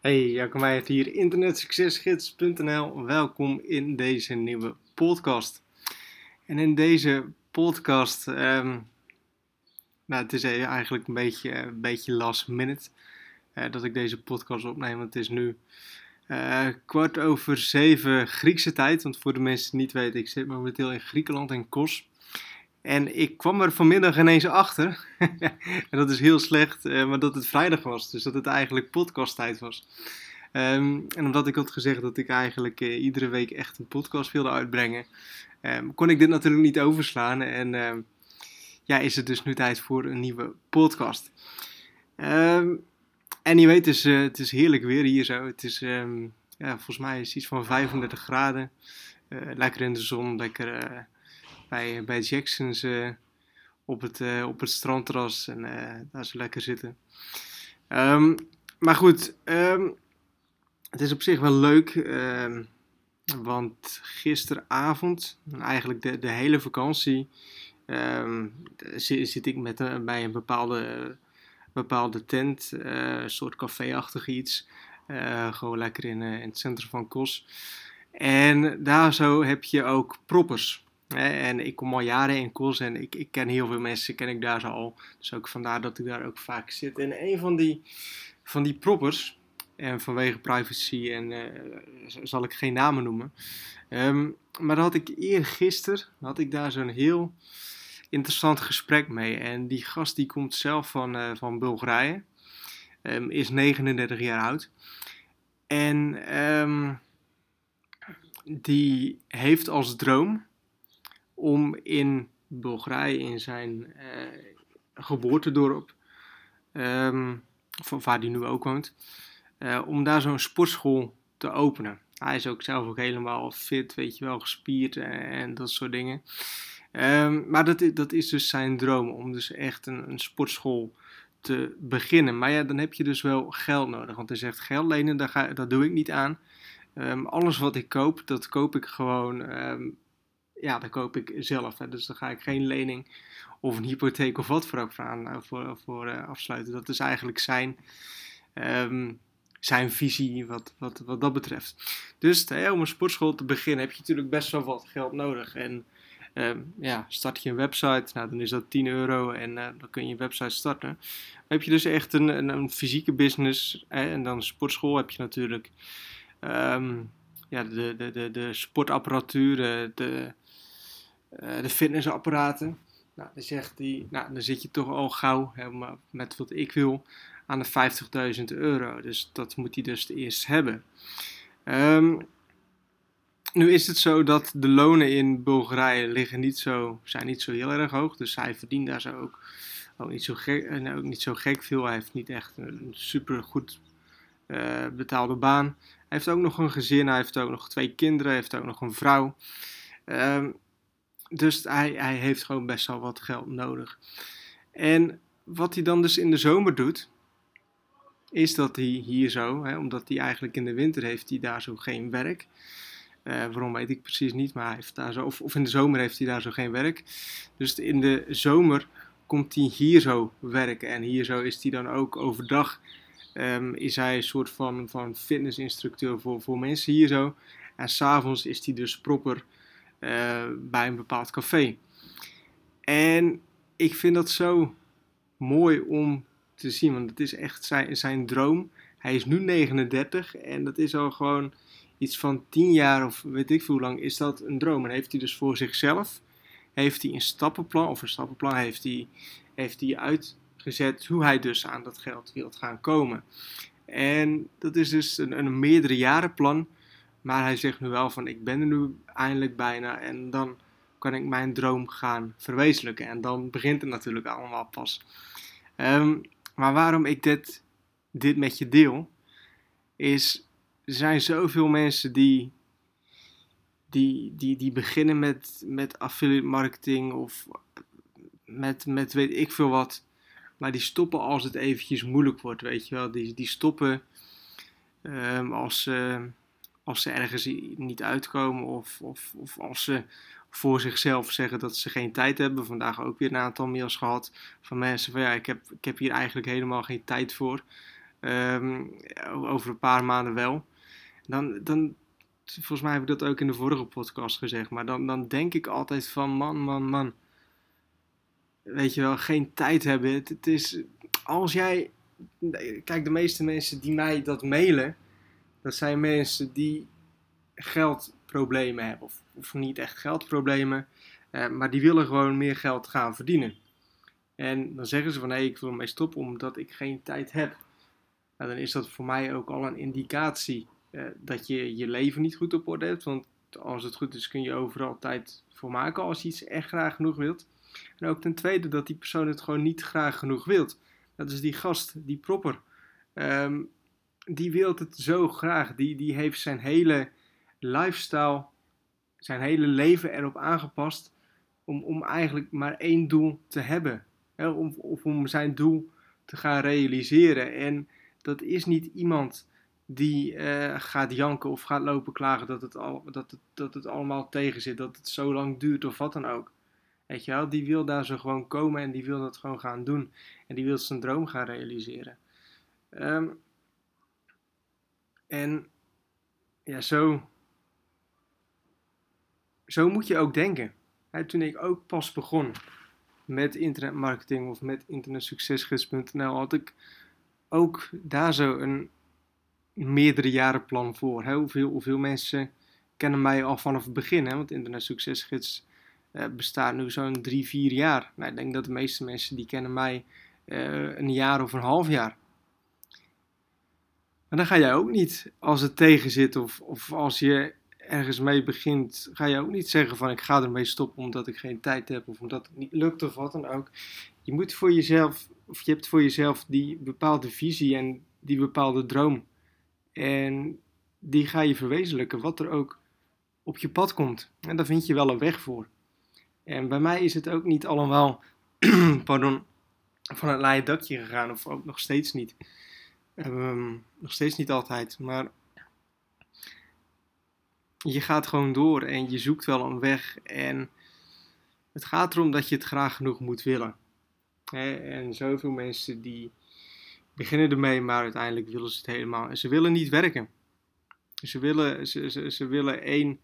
Hey, Jacob Meijert hier, internetsuccesgids.nl. Welkom in deze nieuwe podcast. En in deze podcast, um, nou het is eigenlijk een beetje, een beetje last minute uh, dat ik deze podcast opneem. Want het is nu uh, kwart over zeven Griekse tijd. Want voor de mensen die niet weten, ik zit momenteel in Griekenland in Kos. En ik kwam er vanmiddag ineens achter, en dat is heel slecht, uh, maar dat het vrijdag was. Dus dat het eigenlijk podcasttijd was. Um, en omdat ik had gezegd dat ik eigenlijk uh, iedere week echt een podcast wilde uitbrengen, um, kon ik dit natuurlijk niet overslaan. En um, ja, is het dus nu tijd voor een nieuwe podcast. en je weet, dus, het is heerlijk weer hier zo. Het is, ja, volgens mij is iets van 35 graden. lekker in de zon, lekker bij, bij Jackson's uh, op, het, uh, op het strandterras en daar zo lekker zitten. Um, maar goed, um, het is op zich wel leuk, um, want gisteravond, eigenlijk de, de hele vakantie, zit, zit, ik met, bij een bepaalde, bepaalde tent, een soort café-achtig iets. gewoon lekker in, in het centrum van Kos. En daar zo heb je ook proppers. En ik kom al jaren in Kos en ik, ik ken heel veel mensen, ken ik daar zo al. Dus ook vandaar dat ik daar ook vaak zit. En een van die, van die proppers, en vanwege privacy en uh, zal ik geen namen noemen. Um, maar dan had ik eergisteren, had ik daar zo'n heel interessant gesprek mee. En die gast die komt zelf van, uh, van Bulgarije, um, is 39 jaar oud. En um, die heeft als droom om in Bulgarije, in zijn uh, geboortedorp, um, van waar hij nu ook woont, uh, om daar zo'n sportschool te openen. Hij is ook zelf ook helemaal fit, weet je wel, gespierd en, dat soort dingen. Um, maar dat, dat is dus zijn droom, om dus echt een, een sportschool te beginnen. Maar ja, dan heb je dus wel geld nodig. Want hij zegt, geld lenen, daar, ga, dat doe ik niet aan. Um, alles wat ik koop, dat koop ik gewoon ja, dan koop ik zelf. Hè. Dus dan ga ik geen lening of een hypotheek of wat voor ook aan, eh, voor, voor uh, afsluiten. Dat is eigenlijk zijn, um, zijn visie wat, wat, wat dat betreft. Dus hè, om een sportschool te beginnen heb je natuurlijk best wel wat geld nodig. En um, ja, start je een website, nou, dan is dat 10 euro en dan kun je een website starten. Heb je dus echt een, een, een fysieke business hè, en dan sportschool heb je natuurlijk... Um, ja, de, de, de, de sportapparatuur, de, de fitnessapparaten. Nou, dan zegt hij, nou, dan zit je toch al gauw helemaal met wat ik wil aan de 50.000 euro. Dus dat moet hij dus eerst hebben. Um, nu is het zo dat de lonen in Bulgarije liggen niet zo, zijn niet zo heel erg hoog. Dus hij verdient daar zo ook, niet, zo gek, eh, ook niet zo gek veel. Hij heeft niet echt een super goed uh, betaalde baan. Hij heeft ook nog een gezin, hij heeft ook nog twee kinderen, hij heeft ook nog een vrouw. Um, dus hij, hij heeft gewoon best wel wat geld nodig. En wat hij dan dus in de zomer doet, is dat hij hier zo, hè, omdat hij eigenlijk in de winter heeft hij daar zo geen werk. Uh, waarom weet ik precies niet, maar hij heeft daar zo, of, in de zomer heeft hij daar zo geen werk. Dus in de zomer komt hij hier zo werken. En hier zo is hij dan ook overdag, um, is hij een soort van, van fitnessinstructeur voor, voor mensen hier zo. En s'avonds is hij dus proper uh, bij een bepaald café. En ik vind dat zo mooi om te zien, want het is echt zijn, zijn droom. Hij is nu 39 en dat is al gewoon iets van 10 jaar of weet ik veel hoe lang is dat een droom. En heeft hij dus voor zichzelf, heeft hij een stappenplan of een stappenplan heeft hij, heeft hij uitgezet hoe hij dus aan dat geld wil gaan komen. En dat is dus een, een meerdere jaren plan maar hij zegt nu wel van ik ben er nu eindelijk bijna en dan kan ik mijn droom gaan verwezenlijken. En dan begint het natuurlijk allemaal pas. Um, maar waarom ik dit, dit met je deel, is er zijn zoveel mensen die, die, die, die beginnen met, met affiliate marketing of met, met weet ik veel wat. Maar die stoppen als het eventjes moeilijk wordt, weet je wel. Die, die stoppen um, als ze als ze ergens niet uitkomen of, of, of als ze voor zichzelf zeggen dat ze geen tijd hebben. Vandaag ook weer een aantal mails gehad van mensen van ja, ik heb, ik heb hier eigenlijk helemaal geen tijd voor. Ehm, over een paar maanden wel. Dan, dan, volgens mij heb ik dat ook in de vorige podcast gezegd. Maar dan, dan denk ik altijd van man, man, man. Weet je wel, geen tijd hebben. Het, het is, als jij, kijk, de meeste mensen die mij dat mailen, dat zijn mensen die geldproblemen hebben. Of, of niet echt geldproblemen, uh, maar die willen gewoon meer geld gaan verdienen. En dan zeggen ze van hé, hey, ik wil ermee stoppen omdat ik geen tijd heb. Nou, dan is dat voor mij ook al een indicatie uh, dat je je leven niet goed op orde hebt. Want als het goed is kun je overal tijd voor maken als je iets echt graag genoeg wilt. En ook ten tweede dat die persoon het gewoon niet graag genoeg wilt. Dat is die gast, die propper. Um, die wil het zo graag. Die, die heeft zijn hele lifestyle, zijn hele leven erop aangepast om, om eigenlijk maar één doel te hebben. Hè, om, of om zijn doel te gaan realiseren. En dat is niet iemand die uh, gaat janken of gaat lopen klagen dat het, al, dat, het, dat het allemaal tegen zit, dat het zo lang duurt of wat dan ook. Weet je wel, die wil daar zo gewoon komen en die wil dat gewoon gaan doen. En die wil zijn droom gaan realiseren. Um, en ja, zo, zo moet je ook denken. toen ik ook pas begon met internetmarketing of met internetsuccesgids.nl had ik ook daar zo een meerdere jaren plan voor. Hoeveel, hoeveel mensen kennen mij al vanaf het begin? Hè? Want Internet Succesgids uh, bestaat nu zo'n drie, vier jaar. Nou, ik denk dat de meeste mensen die kennen mij uh, een jaar of een half jaar. Maar dan ga jij ook niet, als het tegen zit of, of als je ergens mee begint, ga je ook niet zeggen van ik ga ermee stoppen omdat ik geen tijd heb of omdat het niet lukt of wat dan ook. Je moet voor jezelf, of je hebt voor jezelf die bepaalde visie en die bepaalde droom. En die ga je verwezenlijken, wat er ook op je pad komt. En daar vind je wel een weg voor. En bij mij is het ook niet allemaal, pardon, van het laaie dakje gegaan, of ook nog steeds niet. Um, nog steeds niet altijd, maar je gaat gewoon door en je zoekt wel een weg. En het gaat erom dat je het graag genoeg moet willen. En zoveel mensen die beginnen ermee, maar uiteindelijk willen ze het helemaal. En ze willen niet werken. Ze willen, ze, ze, ze willen één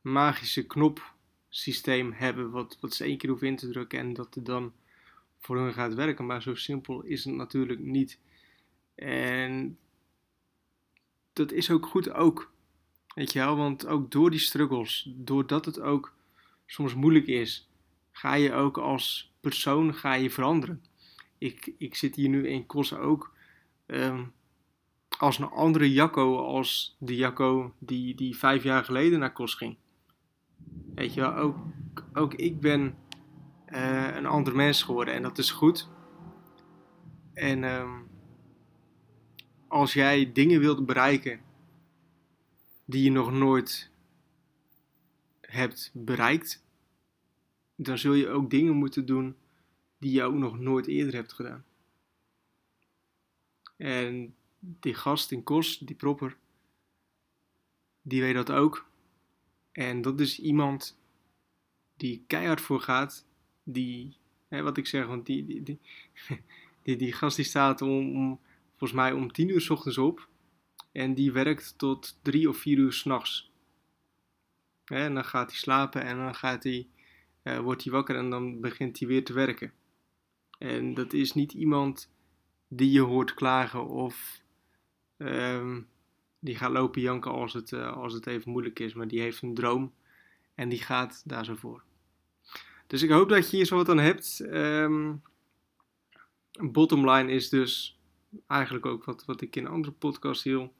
magische knopsysteem hebben, wat, wat ze één keer hoeven in te drukken en dat het dan voor hun gaat werken. Maar zo simpel is het natuurlijk niet. En dat is ook goed ook. Weet je wel, want ook door die struggles, doordat het ook soms moeilijk is, ga je ook als persoon ga je veranderen. Ik, ik zit hier nu in Kos ook um, als een andere Jacco als de Jacco die, die vijf jaar geleden naar Kos ging. Weet je wel, ook, ook ik ben uh, een ander mens geworden en dat is goed. En um, als jij dingen wilt bereiken die je nog nooit hebt bereikt, dan zul je ook dingen moeten doen die je ook nog nooit eerder hebt gedaan. En die gast in Kos, die propper, die weet dat ook. En dat is iemand die keihard voor gaat, die, hè, wat ik zeg, want die, die, die, die, die gast die staat om, om volgens mij om 10 uur s ochtends op. En die werkt tot 3 of 4 uur s'nachts. En dan gaat hij slapen en dan gaat hij, uh, wordt hij wakker en dan begint hij weer te werken. En dat is niet iemand die je hoort klagen of um, die gaat lopen janken als het, uh, als het even moeilijk is. Maar die heeft een droom en die gaat daar zo voor. Dus ik hoop dat je hier zo wat aan hebt. Um, bottom line is dus eigenlijk ook wat, wat ik in andere podcasts heel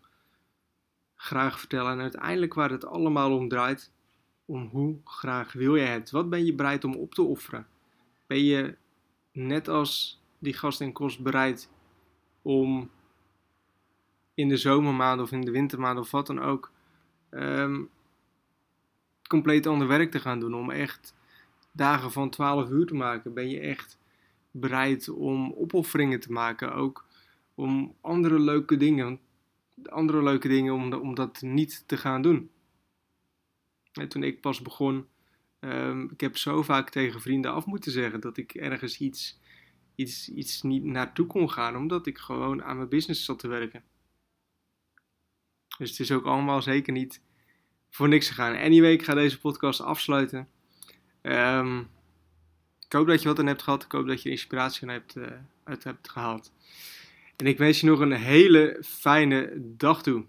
graag vertel. En uiteindelijk waar het allemaal om draait, om hoe graag wil je het? Wat ben je bereid om op te offeren? Ben je net als die gast in kost bereid om in de zomermaanden of in de wintermaanden of wat dan ook um, compleet ander werk te gaan doen? Om echt dagen van 12 uur te maken? Ben je echt bereid om opofferingen te maken? Ook om andere leuke dingen, andere leuke dingen om, om dat niet te gaan doen. En toen ik pas begon, um, ik heb zo vaak tegen vrienden af moeten zeggen dat ik ergens iets iets, iets niet naartoe kon gaan, omdat ik gewoon aan mijn business zat te werken. Dus het is ook allemaal zeker niet voor niks gegaan. Anyway, ik ga deze podcast afsluiten. Ehm, ik hoop dat je wat aan hebt gehad. Ik hoop dat je inspiratie hebt, uh, uit hebt gehaald. En ik wens je nog een hele fijne dag toe.